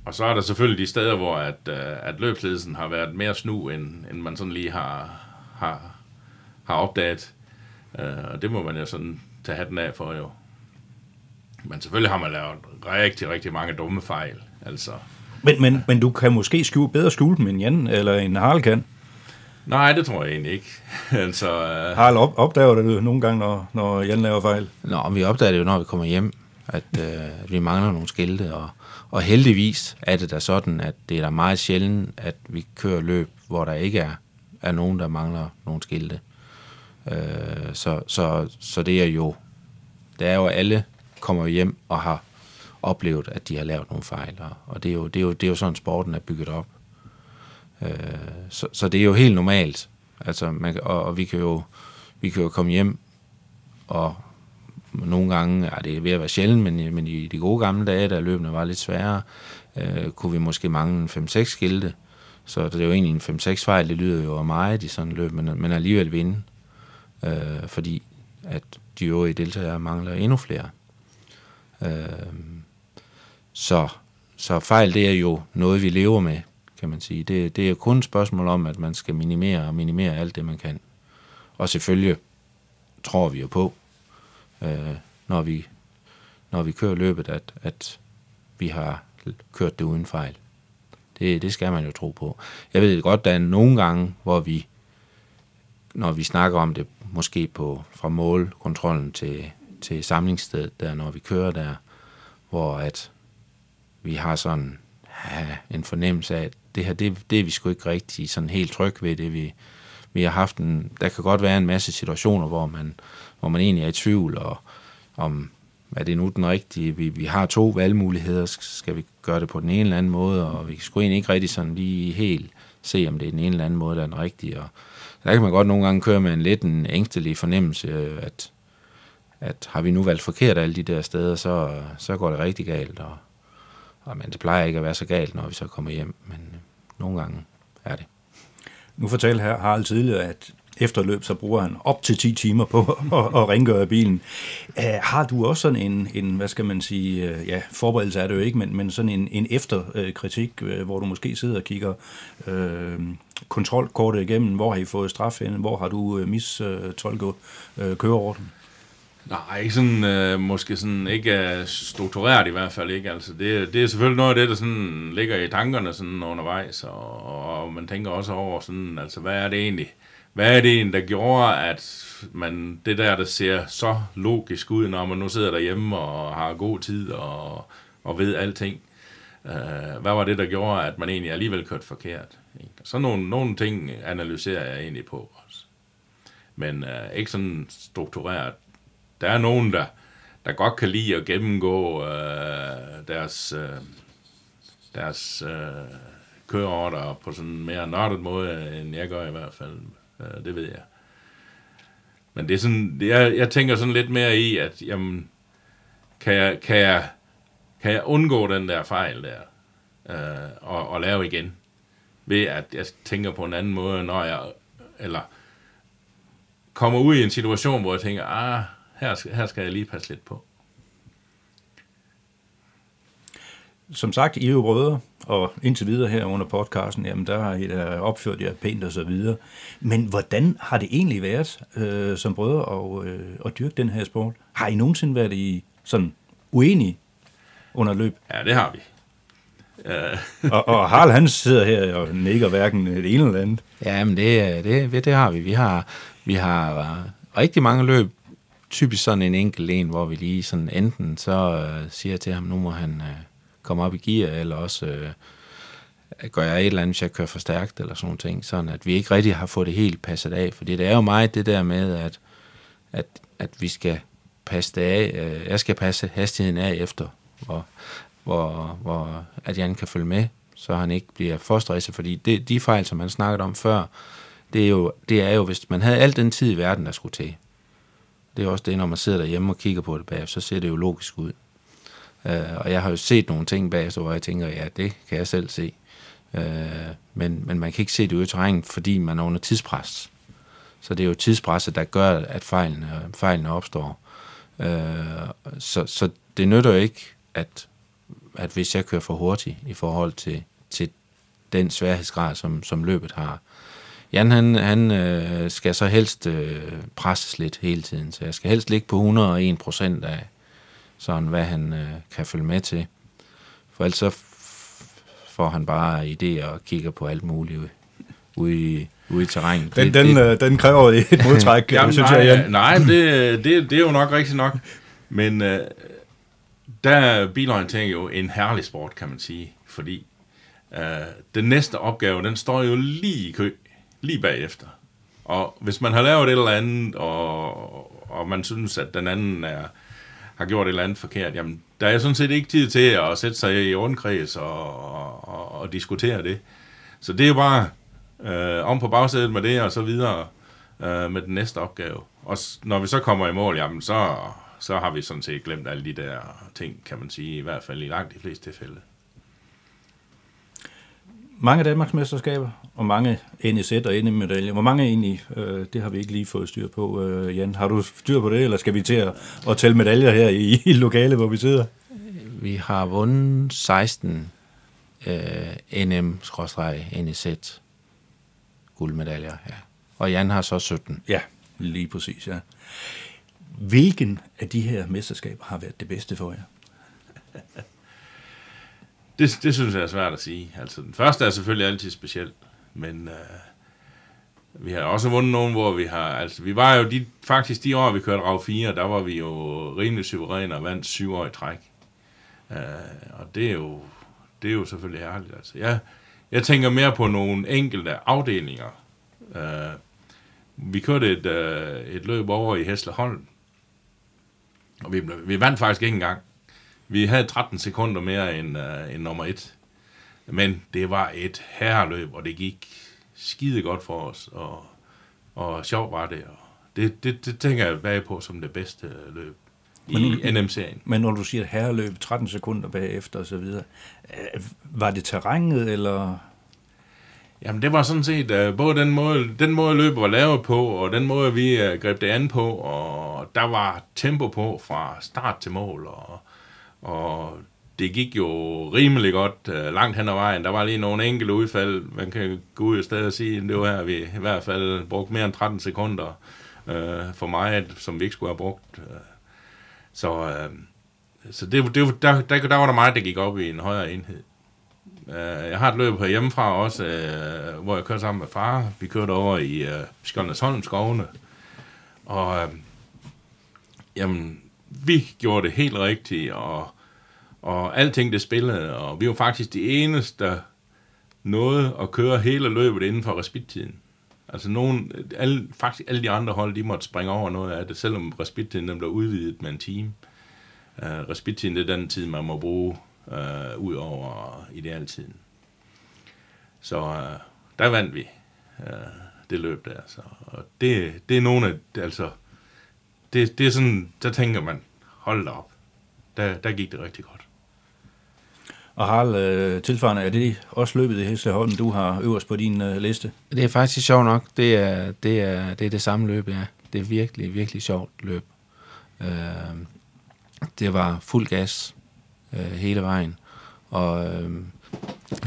og så er der selvfølgelig de steder, hvor at, øh, at løbsledelsen har været mere snu, end, end man sådan lige har, har, har opdaget. Øh, og det må man jo sådan tage hatten af for jo. Men selvfølgelig har man lavet rigtig, rigtig mange dumme fejl. Altså. Men, men, men du kan måske skjule, bedre skjule dem end Jan eller en Harald kan. Nej, det tror jeg egentlig ikke. altså, uh... Harald, op, opdager du det nogle gange, når, når Jan laver fejl? Nå, vi opdager det jo, når vi kommer hjem, at, øh, at vi mangler nogle skilte, og, og heldigvis er det da sådan, at det er da meget sjældent, at vi kører løb, hvor der ikke er, er nogen, der mangler nogle skilte. Øh, så, så, så det er jo, det er jo, at alle kommer hjem og har oplevet, at de har lavet nogle fejl, og, og det, er jo, det, er jo, det er jo sådan, sporten er bygget op. Øh, så, så det er jo helt normalt, altså, man, og, og vi kan jo vi kan jo komme hjem og nogle gange, ja, det er ved at være sjældent, men, men i de gode gamle dage, da løbene var lidt sværere, øh, kunne vi måske mangle 5-6 skilte. Så det er jo egentlig en 5-6 fejl, det lyder jo meget i sådan løb, men, men alligevel vinde. Øh, fordi at de øvrige deltagere mangler endnu flere. Øh, så, så fejl, det er jo noget, vi lever med, kan man sige. Det, det er kun et spørgsmål om, at man skal minimere og minimere alt det, man kan. Og selvfølgelig tror vi jo på, øh, når, vi, når vi kører løbet, at, at vi har kørt det uden fejl. Det, det skal man jo tro på. Jeg ved godt, der er nogle gange, hvor vi, når vi snakker om det, måske på fra målkontrollen til, til samlingsstedet, der når vi kører der, hvor at vi har sådan ja, en fornemmelse af, at det her, det, det er vi sgu ikke rigtig sådan helt tryg ved, det vi, vi har haft en, der kan godt være en masse situationer, hvor man, hvor man egentlig er i tvivl, og om, er det nu den rigtige? Vi, vi har to valgmuligheder, skal vi gøre det på den ene eller anden måde, og vi sgu egentlig ikke rigtig sådan lige helt se, om det er den ene eller anden måde, der er den rigtige, og der kan man godt nogle gange køre med en lidt en ængstelig fornemmelse, øh, at, at har vi nu valgt forkert alle de der steder, så, så går det rigtig galt, og, og men det plejer ikke at være så galt, når vi så kommer hjem, men øh, nogle gange er det. Nu fortalte her Harald tidligere, at efter løb, så bruger han op til 10 timer på at, at rengøre bilen. Uh, har du også sådan en, en, hvad skal man sige, uh, ja, forberedelse er det jo ikke, men, men sådan en, en efterkritik, uh, hvor du måske sidder og kigger uh, kontrolkortet igennem, hvor har I fået straf hen, hvor har du øh, mistolket øh, køreorden? Nej, ikke sådan, øh, måske sådan, ikke øh, struktureret i hvert fald ikke. Altså, det, det er selvfølgelig noget af det, der sådan ligger i tankerne sådan undervejs, og, og man tænker også over sådan, altså, hvad er det egentlig, hvad er det egentlig, der gjorde, at man, det der, der ser så logisk ud, når man nu sidder derhjemme og har god tid og, og ved alting, øh, hvad var det, der gjorde, at man egentlig alligevel kørte forkert? Ikke? Så nogle, nogle ting analyserer jeg egentlig på også. Men øh, ikke sådan struktureret der er nogen, der, der godt kan lide at gennemgå øh, deres, øh, deres øh, køreorder på sådan en mere nørdet måde, end jeg gør i hvert fald. Øh, det ved jeg. Men det er sådan, jeg, jeg tænker sådan lidt mere i, at jamen, kan jeg, kan jeg, kan jeg undgå den der fejl der, øh, og, og lave igen, ved at jeg tænker på en anden måde, når jeg, eller kommer ud i en situation, hvor jeg tænker, ah, her her skal jeg lige passe lidt på. Som sagt, I er jo brødre, og indtil videre her under podcasten, jamen der har I da opført jer pænt og så videre. Men hvordan har det egentlig været øh, som brødre at, øh, at dyrke den her sport? Har I nogensinde været i sådan uenige under løb? Ja, det har vi. Uh. og, og Harald han sidder her og nikker hverken det ene eller andet. Ja, men det, det, det har vi. Vi har, vi har rigtig mange løb, typisk sådan en enkelt en, hvor vi lige sådan enten så øh, siger til ham, nu må han øh, komme op i gear, eller også øh, gør jeg et eller andet, hvis jeg kører for stærkt, eller sådan nogle ting, sådan at vi ikke rigtig har fået det helt passet af, fordi det er jo meget det der med, at, at, at vi skal passe det af, øh, jeg skal passe hastigheden af efter, hvor, hvor, hvor at Jan kan følge med, så han ikke bliver for stresset, fordi det, de fejl, som han snakkede om før, det er, jo, det er jo, hvis man havde al den tid i verden, der skulle til, det er også det, når man sidder derhjemme og kigger på det bag, så ser det jo logisk ud. Øh, og jeg har jo set nogle ting bag, så hvor jeg tænker, ja, det kan jeg selv se. Øh, men, men man kan ikke se det ude i terrænet, fordi man er under tidspres. Så det er jo tidspresset, der gør, at fejlen, fejlen opstår. Øh, så, så det nytter jo ikke, at, at hvis jeg kører for hurtigt i forhold til, til den sværhedsgrad, som, som løbet har, Jan, han, han øh, skal så helst øh, presses lidt hele tiden, så jeg skal helst ligge på 101 procent af, sådan hvad han øh, kan følge med til. For ellers så får han bare idéer og kigger på alt muligt ude i, ude i terrænet. Den, Det- den, det- øh, den kræver et modtræk, Jamen, synes nej, jeg, Jan. nej det, det, det er jo nok rigtigt nok. Men øh, der er bilorientering jo en herlig sport, kan man sige. Fordi øh, den næste opgave, den står jo lige i kø, lige bagefter. Og hvis man har lavet et eller andet, og, og man synes, at den anden er, har gjort et eller andet forkert, jamen, der er sådan set ikke tid til at sætte sig i rundkreds og, og, og, og diskutere det. Så det er jo bare øh, om på bagsædet med det, og så videre øh, med den næste opgave. Og når vi så kommer i mål, jamen, så, så har vi sådan set glemt alle de der ting, kan man sige, i hvert fald i langt de fleste tilfælde. Mange Danmarks mesterskaber, og mange NEZ og NM-medaljer. Hvor mange egentlig, øh, det har vi ikke lige fået styr på, øh, Jan. Har du styr på det, eller skal vi til at, at tælle medaljer her i, i lokalet, hvor vi sidder? Vi har vundet 16 øh, NM-NEZ guldmedaljer, ja. Og Jan har så 17. Ja, lige præcis, ja. Hvilken af de her mesterskaber har været det bedste for jer? Det, det synes jeg er svært at sige. Altså, den første er selvfølgelig altid speciel, men øh, vi har også vundet nogen, hvor vi har... Altså, vi var jo de, faktisk de år, vi kørte RAV 4, der var vi jo rimelig suveræne og vandt syv år i træk. Øh, og det er jo, det er jo selvfølgelig herligt. Altså, jeg, jeg tænker mere på nogle enkelte afdelinger. Øh, vi kørte et, øh, et løb over i Hesleholm, og vi, vi vandt faktisk ikke engang. Vi havde 13 sekunder mere end, øh, end nummer et. Men det var et herreløb, og det gik skide godt for os, og, og sjovt var det. Og det, det, det tænker jeg bag på som det bedste løb i NM-serien. Men når du siger herreløb 13 sekunder bagefter og så videre, øh, var det terrænet, eller... Jamen, det var sådan set uh, både den måde, den måde løbet var lavet på, og den måde, vi uh, greb det an på, og der var tempo på fra start til mål, og, og det gik jo rimelig godt uh, langt hen ad vejen. Der var lige nogle enkelte udfald. Man kan gå ud og stadig og sige, at det var her, vi i hvert fald brugte mere end 13 sekunder uh, for mig, som vi ikke skulle have brugt. Uh, så uh, så det, det, der, der, der var der meget, der gik op i en højere enhed. Uh, jeg har et løb her hjemmefra også, uh, hvor jeg kørte sammen med far. Vi kørte over i øh, uh, Skjoldersholm skovene. Og uh, jamen, vi gjorde det helt rigtigt, og, og alting det spillede, og vi var faktisk de eneste, der nåede at køre hele løbet inden for respittiden. Altså nogen, alle, faktisk alle de andre hold, de måtte springe over noget af det, selvom respittiden den blev udvidet med en time. Uh, respittiden det er den tid, man må bruge uh, ud over idealtiden. Så uh, der vandt vi uh, det løb der. Så, og det, det er nogle af, altså, det, det er sådan, der tænker man, hold da op. Der, der gik det rigtig godt. Og Harald, øh, tilsvarende, er det også løbet i Hesleholm, du har øverst på din øh, liste? Det er faktisk sjovt nok. Det er det, er, det, er det samme løb, ja. Det er virkelig, virkelig sjovt løb. Øh, det var fuld gas øh, hele vejen. Og øh,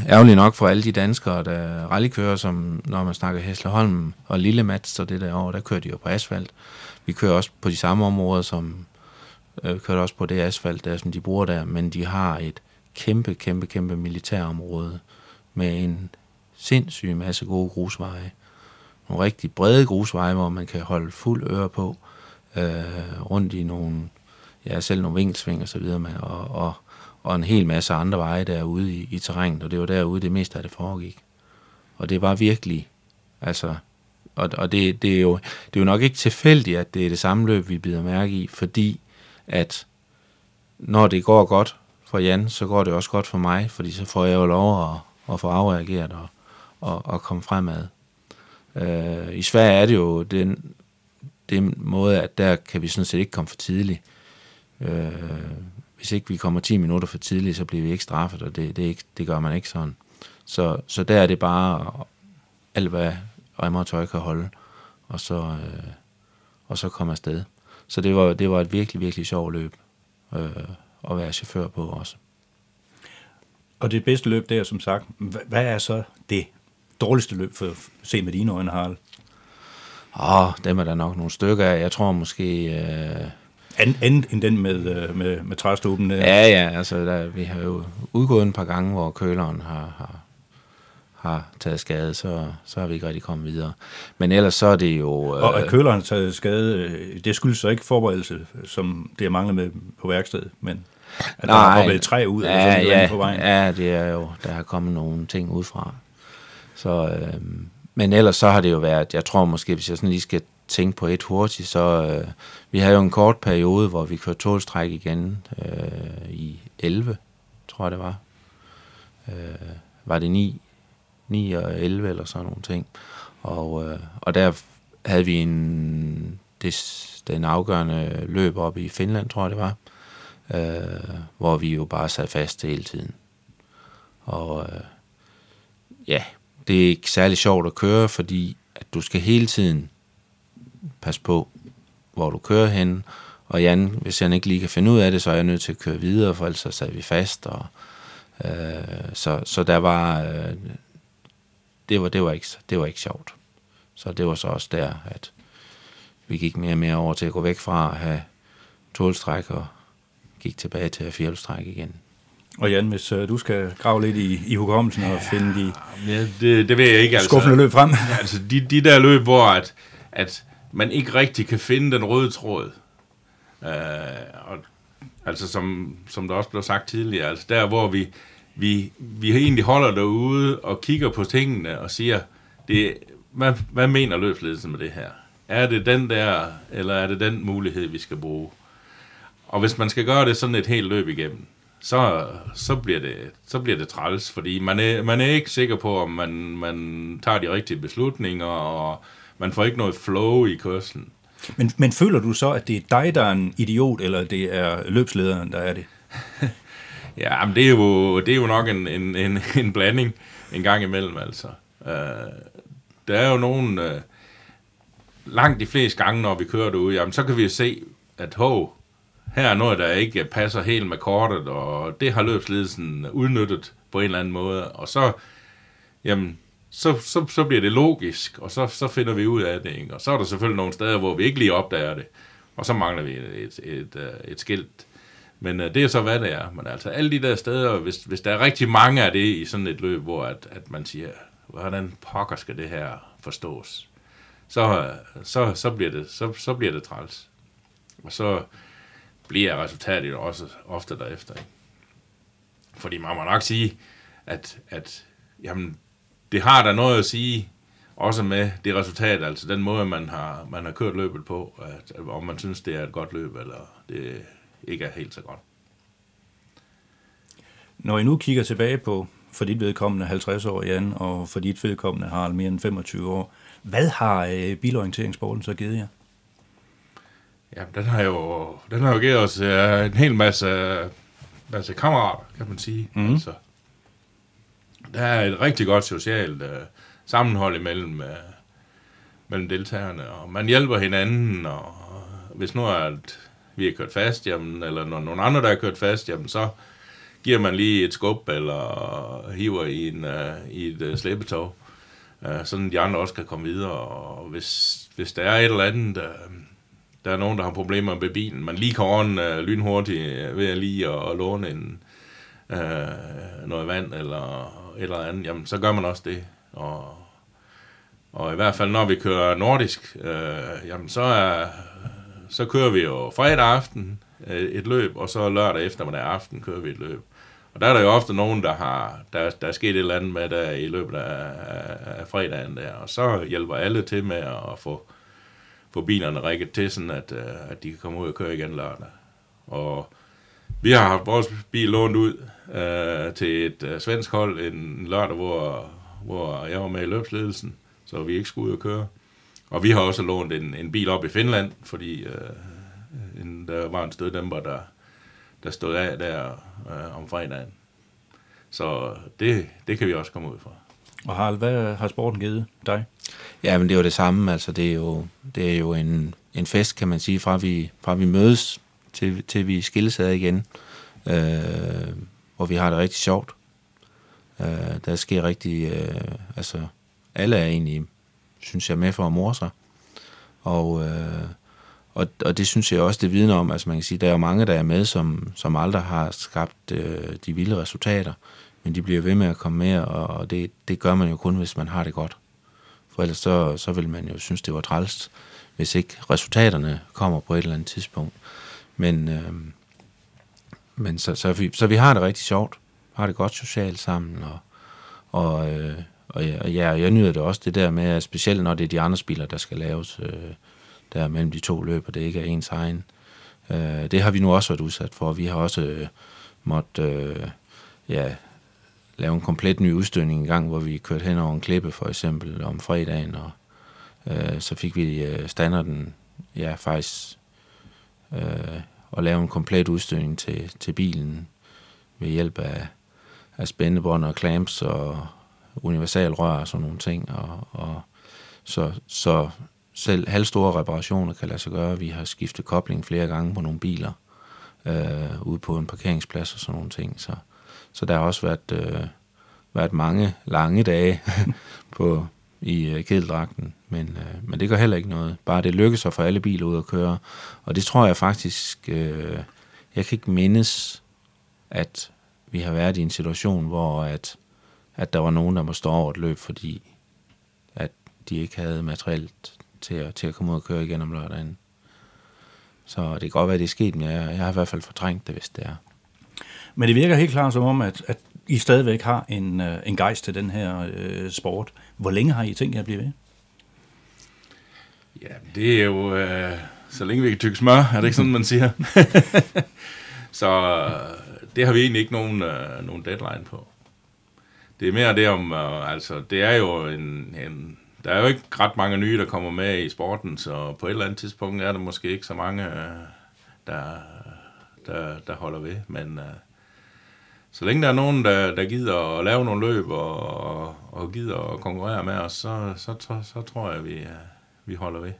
ærgerligt nok for alle de danskere, der rallykører, som når man snakker Hesleholm og Lille Mats og det der år, der kører de jo på asfalt. Vi kører også på de samme områder, som øh, kører også på det asfalt, der, som de bruger der, men de har et kæmpe, kæmpe, kæmpe militærområde med en sindssyg masse gode grusveje. Nogle rigtig brede grusveje, hvor man kan holde fuld øre på, øh, rundt i nogle, ja, selv nogle vinkelsving og så videre, med, og, og, og en hel masse andre veje derude i, i terrænet, og det var derude, det meste af det foregik. Og det var virkelig, altså, og, og det, det, er jo, det er jo nok ikke tilfældigt, at det er det samme løb, vi bider mærke i, fordi at når det går godt for Jan, så går det også godt for mig, fordi så får jeg jo lov at, at få afreageret og, og, og komme fremad. Øh, I Sverige er det jo den, den måde, at der kan vi sådan set ikke komme for tidligt. Øh, hvis ikke vi kommer 10 minutter for tidligt, så bliver vi ikke straffet, og det, det, ikke, det gør man ikke sådan. Så, så der er det bare alt, hvad remmer og tøj kan holde, og så, øh, og så komme afsted. Så det var, det var et virkelig, virkelig sjovt løb øh, at være chauffør på også. Og det bedste løb der, som sagt, hva- hvad er så det dårligste løb for at se med dine øjne, Harald? Åh, dem er der nok nogle stykker af. Jeg tror måske... Øh, An, andet end den med, øh, med, med træstuben der. ja, ja, altså der, vi har jo udgået en par gange, hvor køleren har, har, har taget skade, så, så har vi ikke rigtig kommet videre. Men ellers så er det jo... Og at køleren har taget skade, øh, det skyldes så ikke forberedelse, som det er manglet med på værkstedet, men at der har hoppet et træ ud, eller sådan ja, på vejen. Ja, det er jo, der har kommet nogle ting udefra. Så, øh, men ellers så har det jo været, jeg tror måske, hvis jeg sådan lige skal tænke på et hurtigt, så øh, vi havde jo en kort periode, hvor vi kørte tålstræk igen øh, i 11, tror jeg det var. Øh, var det 9, 9 og 11 eller sådan nogle ting. Og, øh, og der havde vi en, det, den afgørende løb op i Finland, tror jeg det var, øh, hvor vi jo bare sad fast hele tiden. Og øh, ja, det er ikke særlig sjovt at køre, fordi at du skal hele tiden passe på, hvor du kører hen. Og Jan, hvis han ikke lige kan finde ud af det, så er jeg nødt til at køre videre, for ellers så sad vi fast. Og, øh, så, så der var, øh, det var, det var ikke, det var ikke sjovt. Så det var så også der, at vi gik mere og mere over til at gå væk fra at have tålstræk og gik tilbage til at have igen. Og Jan, hvis uh, du skal grave lidt i, i hukommelsen og finde de ja, det, det ved jeg ikke. Altså, skuffende løb frem. Altså de, de der løb, hvor at, at man ikke rigtig kan finde den røde tråd. Øh, og, altså som, som der også blev sagt tidligere, altså der hvor vi, vi, vi egentlig holder derude og kigger på tingene og siger, det, hvad, hvad mener løbsledelsen med det her? Er det den der, eller er det den mulighed, vi skal bruge? Og hvis man skal gøre det sådan et helt løb igennem, så, så, bliver, det, så bliver det træls, fordi man er, man er ikke sikker på, om man, man tager de rigtige beslutninger, og man får ikke noget flow i kørslen. Men, men føler du så, at det er dig, der er en idiot, eller det er løbslederen, der er det? ja, men det er jo, det er jo nok en, en, en, en blanding en gang imellem, altså. Uh, der er jo nogen... Uh, langt de fleste gange, når vi kører derude, jamen, så kan vi se, at hov, her er noget, der ikke passer helt med kortet, og det har løbsledelsen udnyttet på en eller anden måde, og så, jamen, så, så, så bliver det logisk, og så, så finder vi ud af det, ikke? og så er der selvfølgelig nogle steder, hvor vi ikke lige opdager det, og så mangler vi et, et, et, øh, et skilt. Men uh, det er så, hvad det er. Men altså, alle de der steder, hvis, hvis der er rigtig mange af det i sådan et løb, hvor at, at man siger, hvordan pokker skal det her forstås? Så, øh, så, så, bliver, det, så, så bliver det træls. Og så, bliver resultatet også ofte derefter. Ikke? Fordi man må nok sige, at, at jamen, det har der noget at sige, også med det resultat, altså den måde, man har, man har kørt løbet på, at, at, om man synes, det er et godt løb, eller det ikke er helt så godt. Når I nu kigger tilbage på, for dit vedkommende 50 år, Jan, og for dit vedkommende har mere end 25 år, hvad har øh, bilorienteringssporten så givet jer? Ja, den har jo, den har jo givet os uh, en hel masse, masse kammerater, kan man sige. Mm. Altså, der er et rigtig godt socialt øh, sammenhold imellem, øh, mellem deltagerne, og man hjælper hinanden, og hvis nu er, at vi er kørt fast, jamen, eller når nogen andre, der er kørt fast, jamen, så giver man lige et skub, eller hiver i, en, øh, i et øh, slæbetog, øh, sådan de andre også kan komme videre, og hvis, hvis der er et eller andet... Øh, der er nogen, der har problemer med bilen. Man lige kan ordne øh, lynhurtigt ved at lige at, at låne en, øh, noget vand eller eller andet, jamen så gør man også det. Og, og i hvert fald når vi kører nordisk, øh, jamen så, er, så kører vi jo fredag aften uh, et løb, og så lørdag eftermiddag aften kører vi et løb. Og der er der jo ofte nogen, der har, der, der er sket et eller andet med der i løbet af, af, af fredagen der, og så hjælper alle til med at få få bilerne rækket til, sådan at, øh, at de kan komme ud og køre igen lørdag. Og vi har haft vores bil lånt ud øh, til et øh, svensk hold en lørdag, hvor, hvor jeg var med i løbsledelsen, så vi ikke skulle ud og køre. Og vi har også lånt en, en bil op i Finland, fordi øh, en, der var en støddæmper, der, der stod af der øh, om fredagen. Så det, det kan vi også komme ud fra. Og Harald, hvad har sporten givet dig? Ja, men det er jo det samme. Altså, det er jo, det er jo en, en fest, kan man sige, fra vi, fra vi mødes til, til vi skilles ad igen, øh, hvor vi har det rigtig sjovt. Øh, der sker rigtig, øh, altså, alle er egentlig, synes jeg, med for at mor sig. Og, øh, og, og det synes jeg også, det vidner om, altså man kan sige, der er jo mange, der er med, som, som aldrig har skabt øh, de vilde resultater. men de bliver ved med at komme med, og, og det, det gør man jo kun, hvis man har det godt. For ellers så, så vil man jo synes, det var trælst, hvis ikke resultaterne kommer på et eller andet tidspunkt. Men, øh, men så, så, vi, så vi har det rigtig sjovt, har det godt socialt sammen, og, og, øh, og, ja, og ja, jeg nyder det også, det der med, specielt når det er de andre spillere, der skal laves øh, der mellem de to løb, og det ikke er ens egen. Øh, det har vi nu også været udsat for. Vi har også øh, måttet øh, ja, lave en komplet ny udstødning en gang, hvor vi kørte hen over en klippe for eksempel om fredagen, og øh, så fik vi øh, standarden ja, faktisk øh, at lave en komplet udstødning til, til bilen ved hjælp af, af spændebånd og clamps og universalrør og sådan nogle ting. Og, og så, så selv halvstore reparationer kan lade sig gøre. Vi har skiftet kobling flere gange på nogle biler øh, ude på en parkeringsplads og sådan nogle ting. Så, så der har også været, øh, været mange lange dage på, i øh, kedeldragten, men, øh, men det gør heller ikke noget. Bare det lykkes at få alle biler ud at køre, og det tror jeg faktisk, øh, jeg kan ikke mindes, at vi har været i en situation, hvor at, at der var nogen, der må stå over et løb, fordi at de ikke havde materielt til at, til at komme ud og køre igen om lørdagen. Så det kan godt være, at det er sket, men jeg, jeg har i hvert fald fortrængt det, hvis det er. Men det virker helt klart som om, at, at I stadigvæk har en, øh, en gejst til den her øh, sport. Hvor længe har I tænkt jer at blive ved? Ja, det er jo, øh, så længe vi kan tykke smør, er det ikke sådan, man siger? så øh, det har vi egentlig ikke nogen, øh, nogen deadline på. Det er mere det om, øh, altså, det er jo en, en, der er jo ikke ret mange nye, der kommer med i sporten, så på et eller andet tidspunkt er der måske ikke så mange, øh, der, der, der holder ved, men øh, så længe der er nogen, der, der gider at lave nogle løb og, og, gider at konkurrere med os, så, så, så, så tror jeg, vi, øh, vi holder ved.